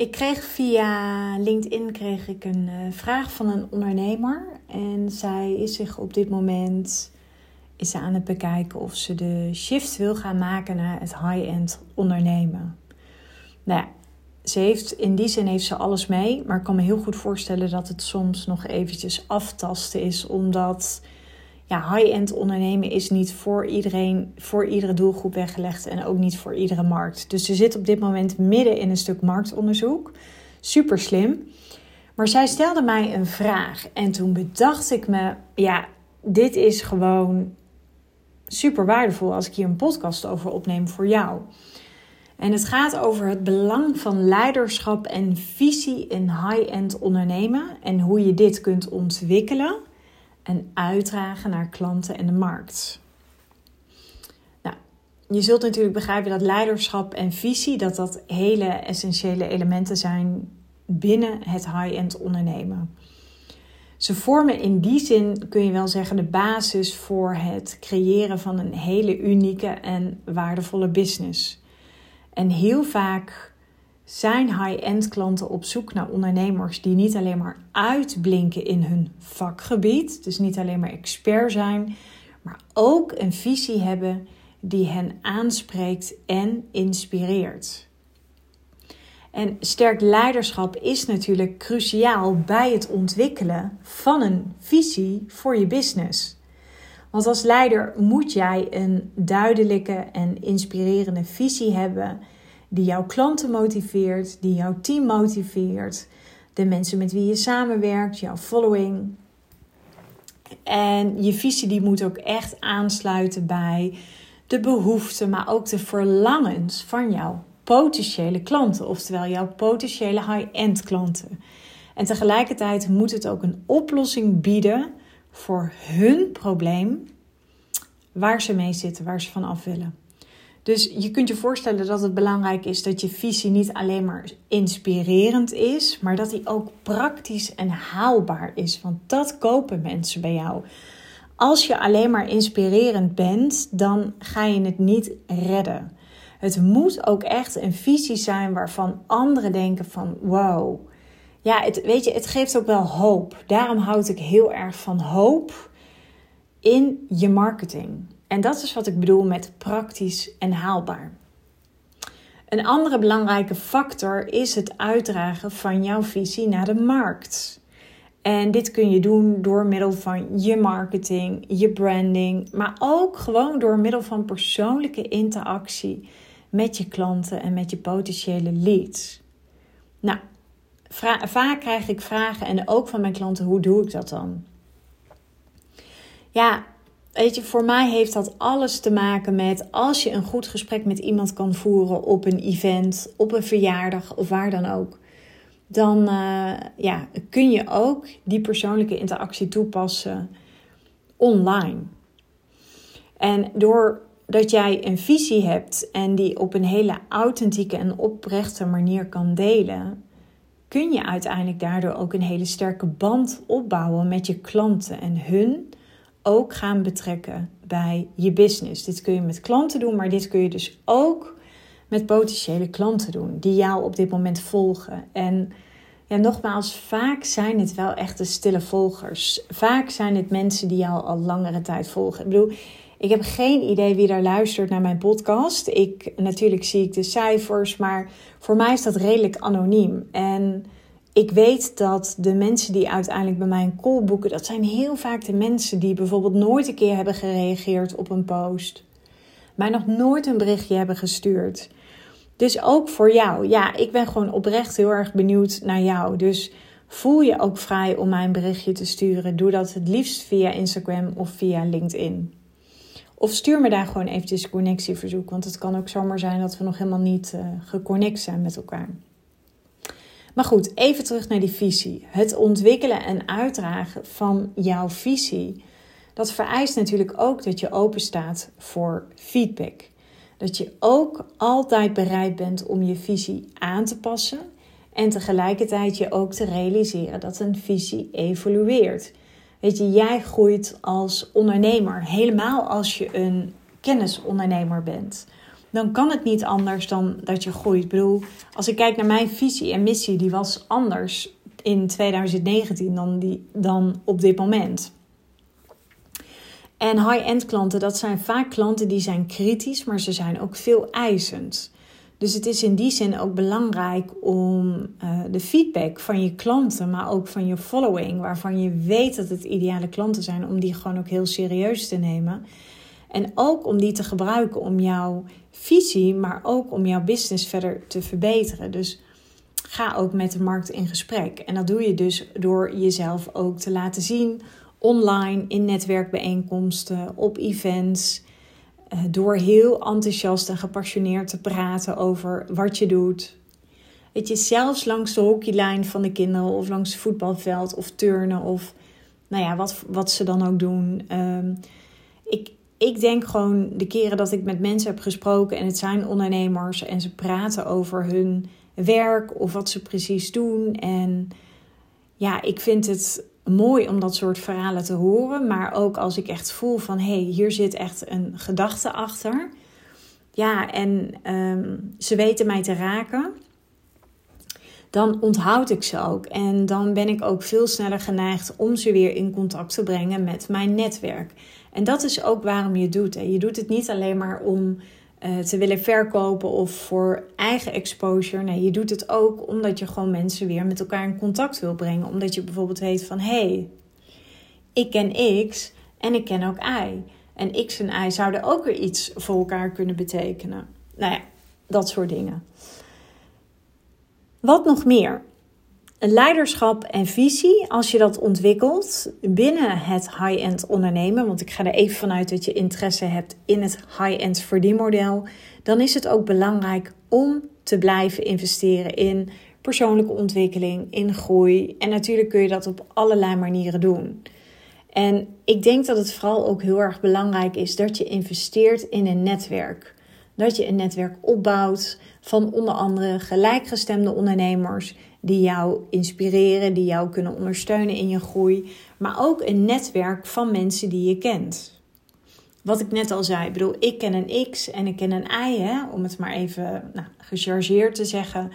Ik kreeg via LinkedIn kreeg ik een uh, vraag van een ondernemer. En zij is zich op dit moment is aan het bekijken of ze de shift wil gaan maken naar het high-end ondernemen. Nou ja, ze heeft, in die zin heeft ze alles mee. Maar ik kan me heel goed voorstellen dat het soms nog eventjes aftasten is. Omdat ja, high-end ondernemen is niet voor iedereen, voor iedere doelgroep weggelegd en ook niet voor iedere markt. Dus ze zit op dit moment midden in een stuk marktonderzoek. Super slim. Maar zij stelde mij een vraag en toen bedacht ik me, ja, dit is gewoon super waardevol als ik hier een podcast over opneem voor jou. En het gaat over het belang van leiderschap en visie in high-end ondernemen en hoe je dit kunt ontwikkelen en uitdragen naar klanten en de markt. Nou, je zult natuurlijk begrijpen dat leiderschap en visie dat dat hele essentiële elementen zijn binnen het high-end ondernemen. Ze vormen in die zin, kun je wel zeggen, de basis voor het creëren van een hele unieke en waardevolle business. En heel vaak zijn high-end klanten op zoek naar ondernemers die niet alleen maar uitblinken in hun vakgebied, dus niet alleen maar expert zijn, maar ook een visie hebben die hen aanspreekt en inspireert. En sterk leiderschap is natuurlijk cruciaal bij het ontwikkelen van een visie voor je business. Want als leider moet jij een duidelijke en inspirerende visie hebben die jouw klanten motiveert, die jouw team motiveert, de mensen met wie je samenwerkt, jouw following. En je visie die moet ook echt aansluiten bij de behoeften, maar ook de verlangens van jouw potentiële klanten, oftewel jouw potentiële high-end klanten. En tegelijkertijd moet het ook een oplossing bieden voor hun probleem waar ze mee zitten, waar ze van af willen. Dus je kunt je voorstellen dat het belangrijk is dat je visie niet alleen maar inspirerend is, maar dat die ook praktisch en haalbaar is. Want dat kopen mensen bij jou. Als je alleen maar inspirerend bent, dan ga je het niet redden. Het moet ook echt een visie zijn waarvan anderen denken van wow. Ja, het, weet je, het geeft ook wel hoop. Daarom houd ik heel erg van hoop in je marketing. En dat is wat ik bedoel met praktisch en haalbaar. Een andere belangrijke factor is het uitdragen van jouw visie naar de markt. En dit kun je doen door middel van je marketing, je branding, maar ook gewoon door middel van persoonlijke interactie met je klanten en met je potentiële leads. Nou, vaak krijg ik vragen en ook van mijn klanten: hoe doe ik dat dan? Ja, weet je, voor mij heeft dat alles te maken met als je een goed gesprek met iemand kan voeren op een event, op een verjaardag of waar dan ook. Dan uh, ja, kun je ook die persoonlijke interactie toepassen online. En door dat jij een visie hebt en die op een hele authentieke en oprechte manier kan delen, kun je uiteindelijk daardoor ook een hele sterke band opbouwen met je klanten en hun ook gaan betrekken bij je business. Dit kun je met klanten doen, maar dit kun je dus ook met potentiële klanten doen die jou op dit moment volgen. En ja, nogmaals, vaak zijn het wel echte stille volgers. Vaak zijn het mensen die jou al langere tijd volgen. Ik bedoel, ik heb geen idee wie daar luistert naar mijn podcast. Ik, natuurlijk zie ik de cijfers, maar voor mij is dat redelijk anoniem. En ik weet dat de mensen die uiteindelijk bij mij een call boeken, dat zijn heel vaak de mensen die bijvoorbeeld nooit een keer hebben gereageerd op een post. Mij nog nooit een berichtje hebben gestuurd. Dus ook voor jou. Ja, ik ben gewoon oprecht heel erg benieuwd naar jou. Dus voel je ook vrij om mij een berichtje te sturen. Doe dat het liefst via Instagram of via LinkedIn. Of stuur me daar gewoon eventjes een connectieverzoek. Want het kan ook zomaar zijn dat we nog helemaal niet uh, geconnect zijn met elkaar. Maar goed, even terug naar die visie. Het ontwikkelen en uitdragen van jouw visie. Dat vereist natuurlijk ook dat je open staat voor feedback. Dat je ook altijd bereid bent om je visie aan te passen. En tegelijkertijd je ook te realiseren dat een visie evolueert. Weet je, jij groeit als ondernemer, helemaal als je een kennisondernemer bent. Dan kan het niet anders dan dat je groeit. Ik bedoel, als ik kijk naar mijn visie en missie, die was anders in 2019 dan, die, dan op dit moment. En high-end klanten, dat zijn vaak klanten die zijn kritisch, maar ze zijn ook veel eisend. Dus het is in die zin ook belangrijk om uh, de feedback van je klanten, maar ook van je following, waarvan je weet dat het ideale klanten zijn, om die gewoon ook heel serieus te nemen. En ook om die te gebruiken om jouw visie, maar ook om jouw business verder te verbeteren. Dus ga ook met de markt in gesprek. En dat doe je dus door jezelf ook te laten zien online, in netwerkbijeenkomsten, op events. Eh, door heel enthousiast en gepassioneerd te praten over wat je doet. Weet je, zelfs langs de hockeylijn van de kinderen of langs het voetbalveld of turnen of nou ja, wat, wat ze dan ook doen. Um, ik, ik denk gewoon de keren dat ik met mensen heb gesproken en het zijn ondernemers en ze praten over hun werk of wat ze precies doen. En ja, ik vind het mooi om dat soort verhalen te horen. Maar ook als ik echt voel van hé, hey, hier zit echt een gedachte achter. Ja, en ehm, ze weten mij te raken. Dan onthoud ik ze ook. En dan ben ik ook veel sneller geneigd om ze weer in contact te brengen met mijn netwerk. En dat is ook waarom je doet. Je doet het niet alleen maar om uh, te willen verkopen of voor eigen exposure. Nee, je doet het ook omdat je gewoon mensen weer met elkaar in contact wil brengen. Omdat je bijvoorbeeld weet van hé, hey, ik ken X en ik ken ook Y. En X en Y zouden ook weer iets voor elkaar kunnen betekenen. Nou ja, dat soort dingen. Wat nog meer? Leiderschap en visie, als je dat ontwikkelt binnen het high-end ondernemen, want ik ga er even vanuit dat je interesse hebt in het high-end verdienmodel, dan is het ook belangrijk om te blijven investeren in persoonlijke ontwikkeling, in groei. En natuurlijk kun je dat op allerlei manieren doen. En ik denk dat het vooral ook heel erg belangrijk is dat je investeert in een netwerk. Dat je een netwerk opbouwt van onder andere gelijkgestemde ondernemers die jou inspireren, die jou kunnen ondersteunen in je groei, maar ook een netwerk van mensen die je kent. Wat ik net al zei, ik bedoel, ik ken een X en ik ken een Y, hè, om het maar even nou, gechargeerd te zeggen.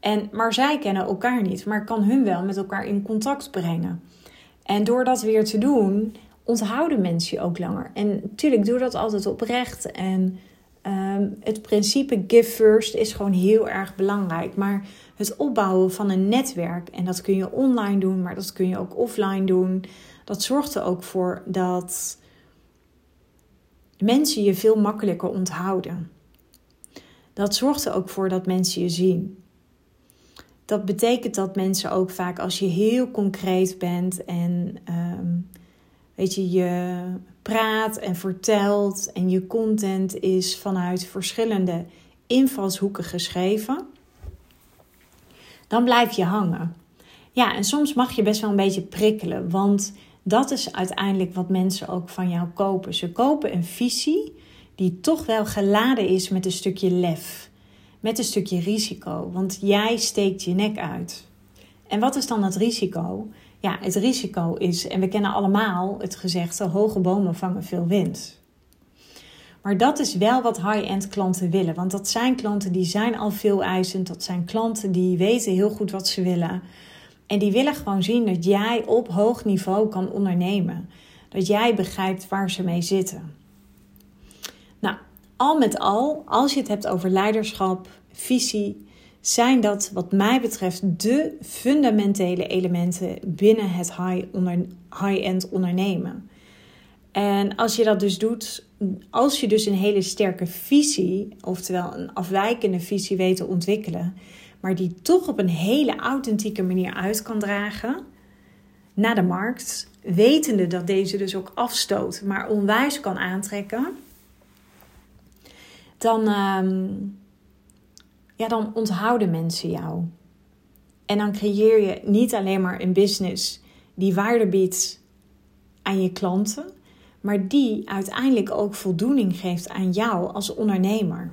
En, maar zij kennen elkaar niet, maar ik kan hun wel met elkaar in contact brengen. En door dat weer te doen, onthouden mensen je ook langer. En natuurlijk, doe dat altijd oprecht. En um, het principe give first is gewoon heel erg belangrijk. Maar het opbouwen van een netwerk. En dat kun je online doen, maar dat kun je ook offline doen. Dat zorgt er ook voor dat mensen je veel makkelijker onthouden. Dat zorgt er ook voor dat mensen je zien. Dat betekent dat mensen ook vaak als je heel concreet bent en um, weet je, je praat en vertelt en je content is vanuit verschillende invalshoeken geschreven, dan blijf je hangen. Ja, en soms mag je best wel een beetje prikkelen, want dat is uiteindelijk wat mensen ook van jou kopen. Ze kopen een visie die toch wel geladen is met een stukje lef, met een stukje risico, want jij steekt je nek uit. En wat is dan het risico? Ja, het risico is, en we kennen allemaal het gezegde: hoge bomen vangen veel wind. Maar dat is wel wat high-end klanten willen. Want dat zijn klanten die zijn al veel eisend. Dat zijn klanten die weten heel goed wat ze willen. En die willen gewoon zien dat jij op hoog niveau kan ondernemen. Dat jij begrijpt waar ze mee zitten. Nou, al met al, als je het hebt over leiderschap, visie, zijn dat wat mij betreft de fundamentele elementen binnen het high-end ondernemen. En als je dat dus doet, als je dus een hele sterke visie, oftewel een afwijkende visie weet te ontwikkelen, maar die toch op een hele authentieke manier uit kan dragen naar de markt, wetende dat deze dus ook afstoot, maar onwijs kan aantrekken, dan, ehm, ja, dan onthouden mensen jou. En dan creëer je niet alleen maar een business die waarde biedt aan je klanten, maar die uiteindelijk ook voldoening geeft aan jou als ondernemer.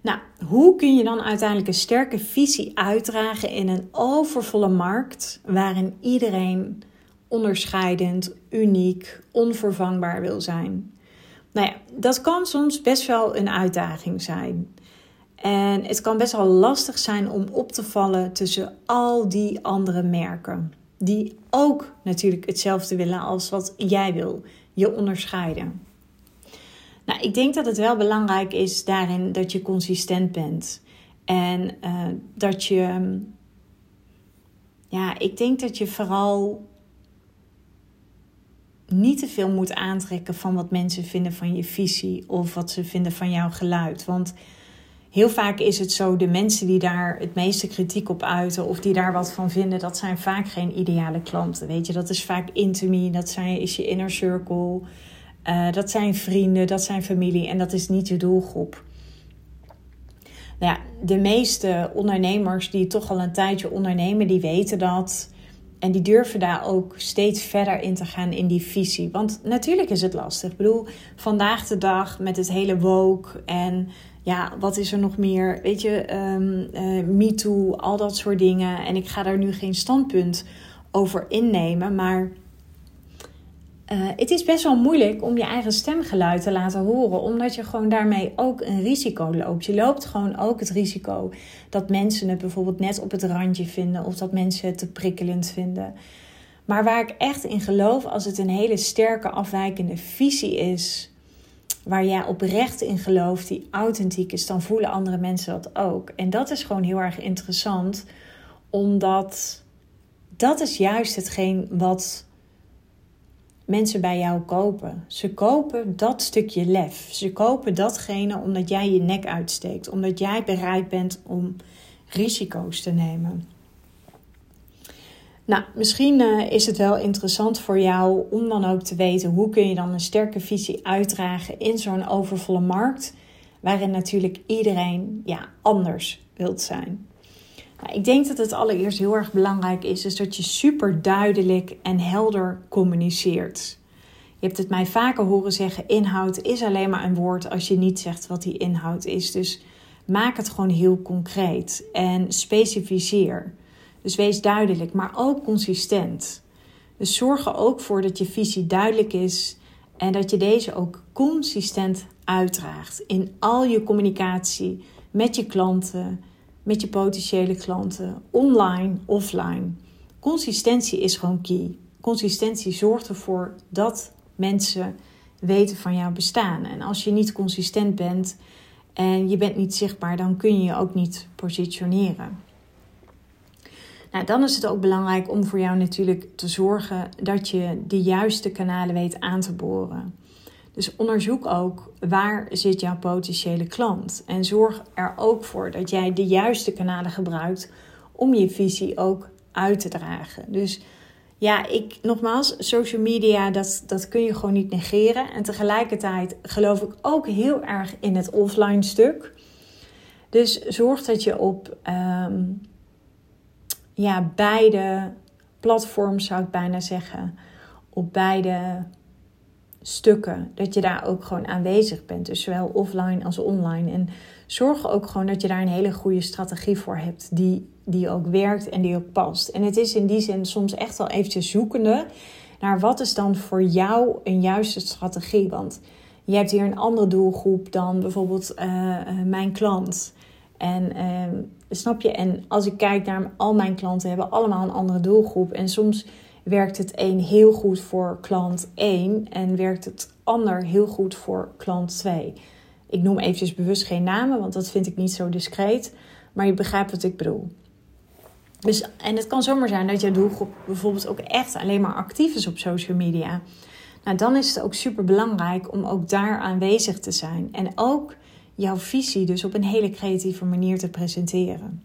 Nou, hoe kun je dan uiteindelijk een sterke visie uitdragen in een overvolle markt waarin iedereen onderscheidend, uniek, onvervangbaar wil zijn? Nou ja, dat kan soms best wel een uitdaging zijn. En het kan best wel lastig zijn om op te vallen tussen al die andere merken. Die ook natuurlijk hetzelfde willen als wat jij wil. Je onderscheiden. Nou, ik denk dat het wel belangrijk is daarin dat je consistent bent. En uh, dat je. Ja, ik denk dat je vooral niet te veel moet aantrekken van wat mensen vinden van je visie of wat ze vinden van jouw geluid. Want heel vaak is het zo, de mensen die daar het meeste kritiek op uiten of die daar wat van vinden, dat zijn vaak geen ideale klanten. Weet je, dat is vaak intimie, dat zijn, is je inner circle, uh, dat zijn vrienden, dat zijn familie en dat is niet je doelgroep. Nou ja, de meeste ondernemers die toch al een tijdje ondernemen, die weten dat. En die durven daar ook steeds verder in te gaan in die visie. Want natuurlijk is het lastig. Ik bedoel, vandaag de dag met het hele woke en ja, wat is er nog meer? Weet je, um, uh, Me Too, al dat soort dingen. En ik ga daar nu geen standpunt over innemen, maar uh, het is best wel moeilijk om je eigen stemgeluid te laten horen, omdat je gewoon daarmee ook een risico loopt. Je loopt gewoon ook het risico dat mensen het bijvoorbeeld net op het randje vinden of dat mensen het te prikkelend vinden. Maar waar ik echt in geloof, als het een hele sterke afwijkende visie is, waar jij oprecht in gelooft, die authentiek is, dan voelen andere mensen dat ook. En dat is gewoon heel erg interessant, omdat dat is juist hetgeen wat mensen bij jou kopen. Ze kopen dat stukje lef. Ze kopen datgene omdat jij je nek uitsteekt, omdat jij bereid bent om risico's te nemen. Nou, misschien uh, is het wel interessant voor jou om dan ook te weten hoe kun je dan een sterke visie uitdragen in zo'n overvolle markt, waarin natuurlijk iedereen ja, anders wilt zijn. Nou, ik denk dat het allereerst heel erg belangrijk is, is dat je super duidelijk en helder communiceert. Je hebt het mij vaker horen zeggen: inhoud is alleen maar een woord als je niet zegt wat die inhoud is. Dus maak het gewoon heel concreet en specificeer. Dus wees duidelijk, maar ook consistent. Dus zorg er ook voor dat je visie duidelijk is en dat je deze ook consistent uitdraagt in al je communicatie met je klanten, met je potentiële klanten, online, offline. Consistentie is gewoon key. Consistentie zorgt ervoor dat mensen weten van jouw bestaan. En als je niet consistent bent en je bent niet zichtbaar, dan kun je je ook niet positioneren. Nou, dan is het ook belangrijk om voor jou natuurlijk te zorgen dat je de juiste kanalen weet aan te boren. Dus onderzoek ook waar zit jouw potentiële klant. En zorg er ook voor dat jij de juiste kanalen gebruikt om je visie ook uit te dragen. Dus ja, ik nogmaals, social media, dat, dat kun je gewoon niet negeren. En tegelijkertijd geloof ik ook heel erg in het offline stuk. Dus zorg dat je op ehm, ja, beide platforms, zou ik bijna zeggen, op beide stukken, dat je daar ook gewoon aanwezig bent. Dus zowel offline als online. En zorg ook gewoon dat je daar een hele goede strategie voor hebt, die, die ook werkt en die ook past. En het is in die zin soms echt wel eventjes zoekende naar wat is dan voor jou een juiste strategie. Want je hebt hier een andere doelgroep dan bijvoorbeeld uh, mijn klant. En uh, snap je? En als ik kijk naar al mijn klanten, hebben allemaal een andere doelgroep. En soms werkt het een heel goed voor klant 1 en werkt het ander heel goed voor klant 2. Ik noem eventjes bewust geen namen, want dat vind ik niet zo discreet. Maar je begrijpt wat ik bedoel. Dus, en het kan zomaar zijn dat je doelgroep bijvoorbeeld ook echt alleen maar actief is op social media. Nou, dan is het ook super belangrijk om ook daar aanwezig te zijn. En ook jouw visie dus op een hele creatieve manier te presenteren.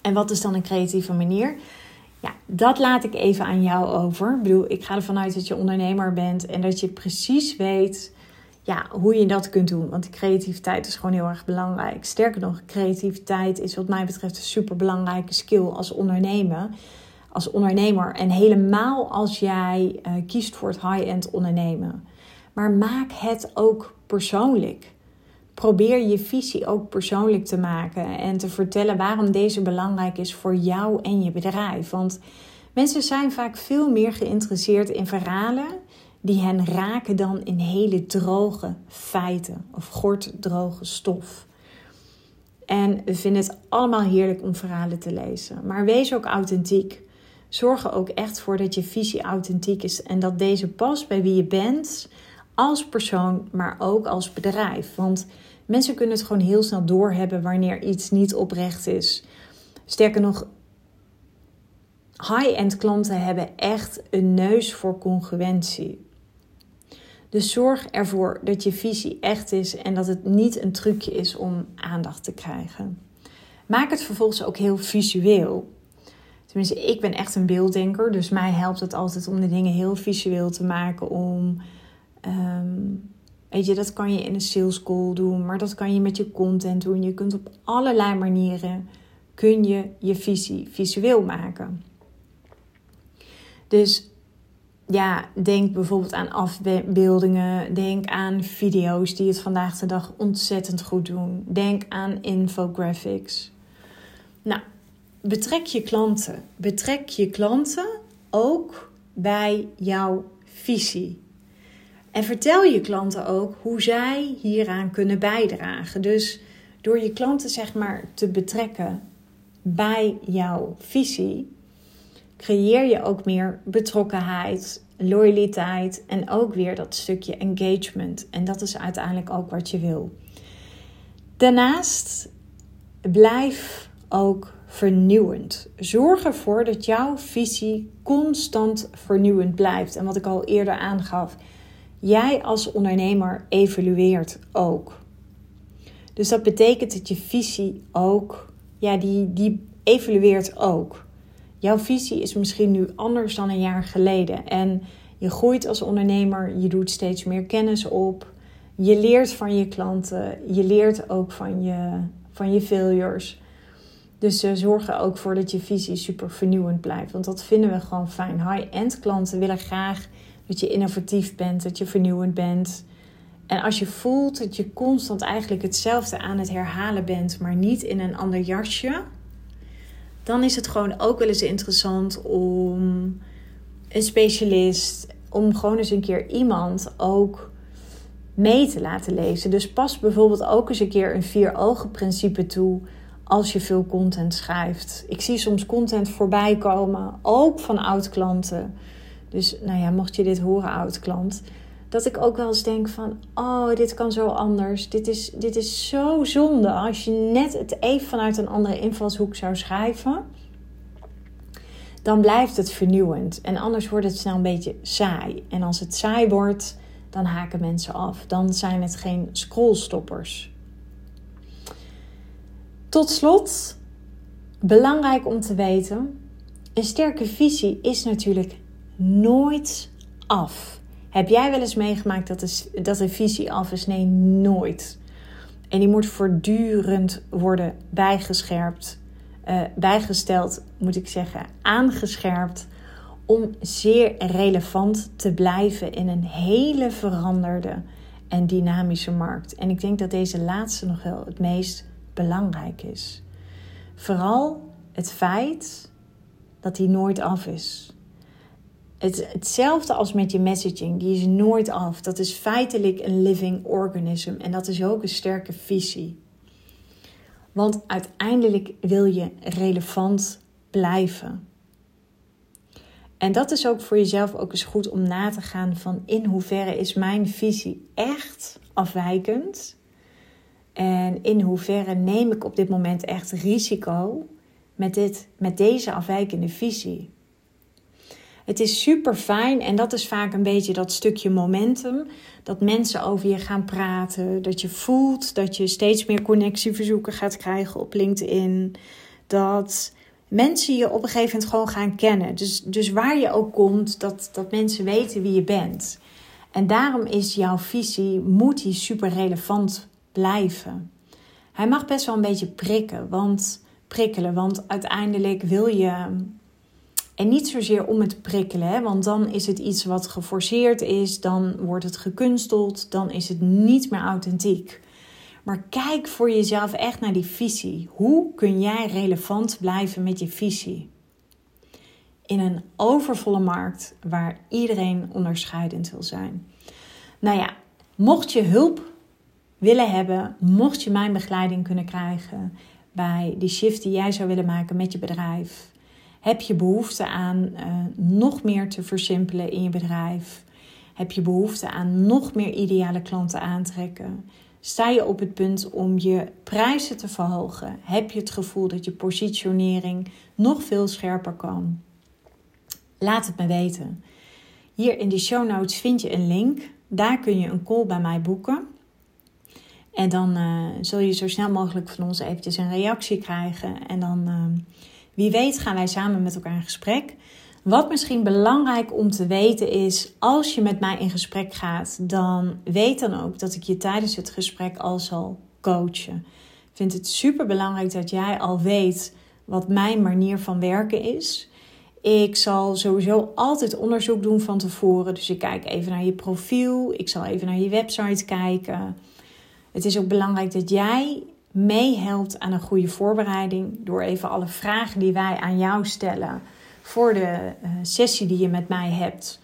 En wat is dan een creatieve manier? Ja, dat laat ik even aan jou over. Ik bedoel, ik ga ervan uit dat je ondernemer bent en dat je precies weet ja, hoe je dat kunt doen. Want creativiteit is gewoon heel erg belangrijk. Sterker nog, creativiteit is wat mij betreft een super belangrijke skill als ondernemer. Als ondernemer. En helemaal als jij uh, kiest voor het high-end ondernemen. Maar maak het ook persoonlijk. Probeer je visie ook persoonlijk te maken en te vertellen waarom deze belangrijk is voor jou en je bedrijf. Want mensen zijn vaak veel meer geïnteresseerd in verhalen die hen raken dan in hele droge feiten of gorddroge stof. En we vinden het allemaal heerlijk om verhalen te lezen. Maar wees ook authentiek. Zorg er ook echt voor dat je visie authentiek is en dat deze past bij wie je bent als persoon, maar ook als bedrijf. Want mensen kunnen het gewoon heel snel doorhebben wanneer iets niet oprecht is. Sterker nog, high-end klanten hebben echt een neus voor congruentie. Dus zorg ervoor dat je visie echt is en dat het niet een trucje is om aandacht te krijgen. Maak het vervolgens ook heel visueel. Tenminste, ik ben echt een beelddenker, dus mij helpt het altijd om de dingen heel visueel te maken. Om, ehm, weet je, dat kan je in een sales call doen, maar dat kan je met je content doen. Je kunt op allerlei manieren kun je je visie visueel maken. Dus ja, denk bijvoorbeeld aan afbeeldingen. Denk aan video's die het vandaag de dag ontzettend goed doen. Denk aan infographics. Nou, betrek je klanten. Betrek je klanten ook bij jouw visie. En vertel je klanten ook hoe zij hieraan kunnen bijdragen. Dus door je klanten zeg maar te betrekken bij jouw visie, creëer je ook meer betrokkenheid, loyaliteit en ook weer dat stukje engagement. En dat is uiteindelijk ook wat je wil. Daarnaast blijf ook vernieuwend. Zorg ervoor dat jouw visie constant vernieuwend blijft. En wat ik al eerder aangaf, jij als ondernemer evalueert ook. Dus dat betekent dat je visie ook, ja, die, die evalueert ook. Jouw visie is misschien nu anders dan een jaar geleden. En je groeit als ondernemer, je doet steeds meer kennis op. Je leert van je klanten, je leert ook van je, van je failures. Dus uh, zorg er ook voor dat je visie super vernieuwend blijft. Want dat vinden we gewoon fijn. High-end klanten willen graag dat je innovatief bent, dat je vernieuwend bent. En als je voelt dat je constant eigenlijk hetzelfde aan het herhalen bent, maar niet in een ander jasje, dan is het gewoon ook wel eens interessant om een specialist, om gewoon eens een keer iemand ook mee te laten lezen. Dus pas bijvoorbeeld ook eens een keer een vier ogen principe toe als je veel content schrijft. Ik zie soms content voorbij komen, ook van oud-klanten. Dus nou ja, mocht je dit horen, oud-klant, dat ik ook wel eens denk van, oh, dit kan zo anders. Dit is, dit is zo zonde als je net het even vanuit een andere invalshoek zou schrijven. Dan blijft het vernieuwend. En anders wordt het snel een beetje saai. En als het saai wordt, dan haken mensen af. Dan zijn het geen scrollstoppers. Tot slot, belangrijk om te weten: een sterke visie is natuurlijk nooit af. Heb jij wel eens meegemaakt dat de, dat visie af is? Nee, nooit. En die moet voortdurend worden bijgescherpt, uh, bijgesteld, moet ik zeggen, aangescherpt. Om zeer relevant te blijven in een hele veranderde en dynamische markt. En ik denk dat deze laatste nog wel het meest belangrijk is. Vooral het feit dat die nooit af is. Het, hetzelfde als met je messaging, die is nooit af. Dat is feitelijk een living organism en dat is ook een sterke visie. Want uiteindelijk wil je relevant blijven. En dat is ook voor jezelf ook eens goed om na te gaan van in hoeverre is mijn visie echt afwijkend en in hoeverre neem ik op dit moment echt risico met, dit, met deze afwijkende visie? Het is super fijn en dat is vaak een beetje dat stukje momentum. Dat mensen over je gaan praten. Dat je voelt dat je steeds meer connectieverzoeken gaat krijgen op LinkedIn. Dat mensen je op een gegeven moment gewoon gaan kennen. Dus, dus waar je ook komt, dat, dat mensen weten wie je bent. En daarom is jouw visie, moet die super relevant blijven. Hij mag best wel een beetje prikken, want, prikkelen, want uiteindelijk wil je. En niet zozeer om het prikkelen, hè, want dan is het iets wat geforceerd is, dan wordt het gekunsteld, dan is het niet meer authentiek. Maar kijk voor jezelf echt naar die visie. Hoe kun jij relevant blijven met je visie? in een overvolle markt waar iedereen onderscheidend wil zijn. Nou ja, mocht je hulp willen hebben, mocht je mijn begeleiding kunnen krijgen bij die shift die jij zou willen maken met je bedrijf, heb je behoefte aan uh, nog meer te versimpelen in je bedrijf? Heb je behoefte aan nog meer ideale klanten aantrekken? Sta je op het punt om je prijzen te verhogen? Heb je het gevoel dat je positionering nog veel scherper kan? Laat het me weten. Hier in de show notes vind je een link. Daar kun je een call bij mij boeken. En dan uh, zul je zo snel mogelijk van ons eventjes een reactie krijgen. En dan, uh, wie weet, gaan wij samen met elkaar in gesprek. Wat misschien belangrijk om te weten is, als je met mij in gesprek gaat, dan weet dan ook dat ik je tijdens het gesprek al zal coachen. Ik vind het super belangrijk dat jij al weet wat mijn manier van werken is. Ik zal sowieso altijd onderzoek doen van tevoren. Dus ik kijk even naar je profiel. Ik zal even naar je website kijken. Het is ook belangrijk dat jij meehelpt aan een goede voorbereiding. Door even alle vragen die wij aan jou stellen voor de uh, sessie die je met mij hebt.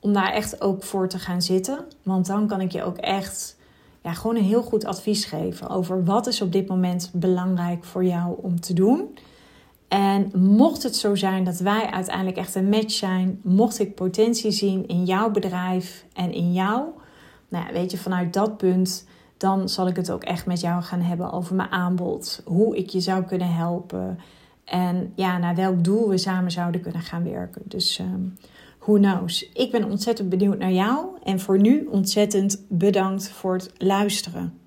Om daar echt ook voor te gaan zitten. Want dan kan ik je ook echt ja, gewoon een heel goed advies geven over wat is op dit moment belangrijk voor jou om te doen. En mocht het zo zijn dat wij uiteindelijk echt een match zijn, mocht ik potentie zien in jouw bedrijf en in jou, nou ja, weet je, vanuit dat punt, dan zal ik het ook echt met jou gaan hebben over mijn aanbod, hoe ik je zou kunnen helpen en ja, naar welk doel we samen zouden kunnen gaan werken. Dus um, who knows? Ik ben ontzettend benieuwd naar jou en voor nu ontzettend bedankt voor het luisteren.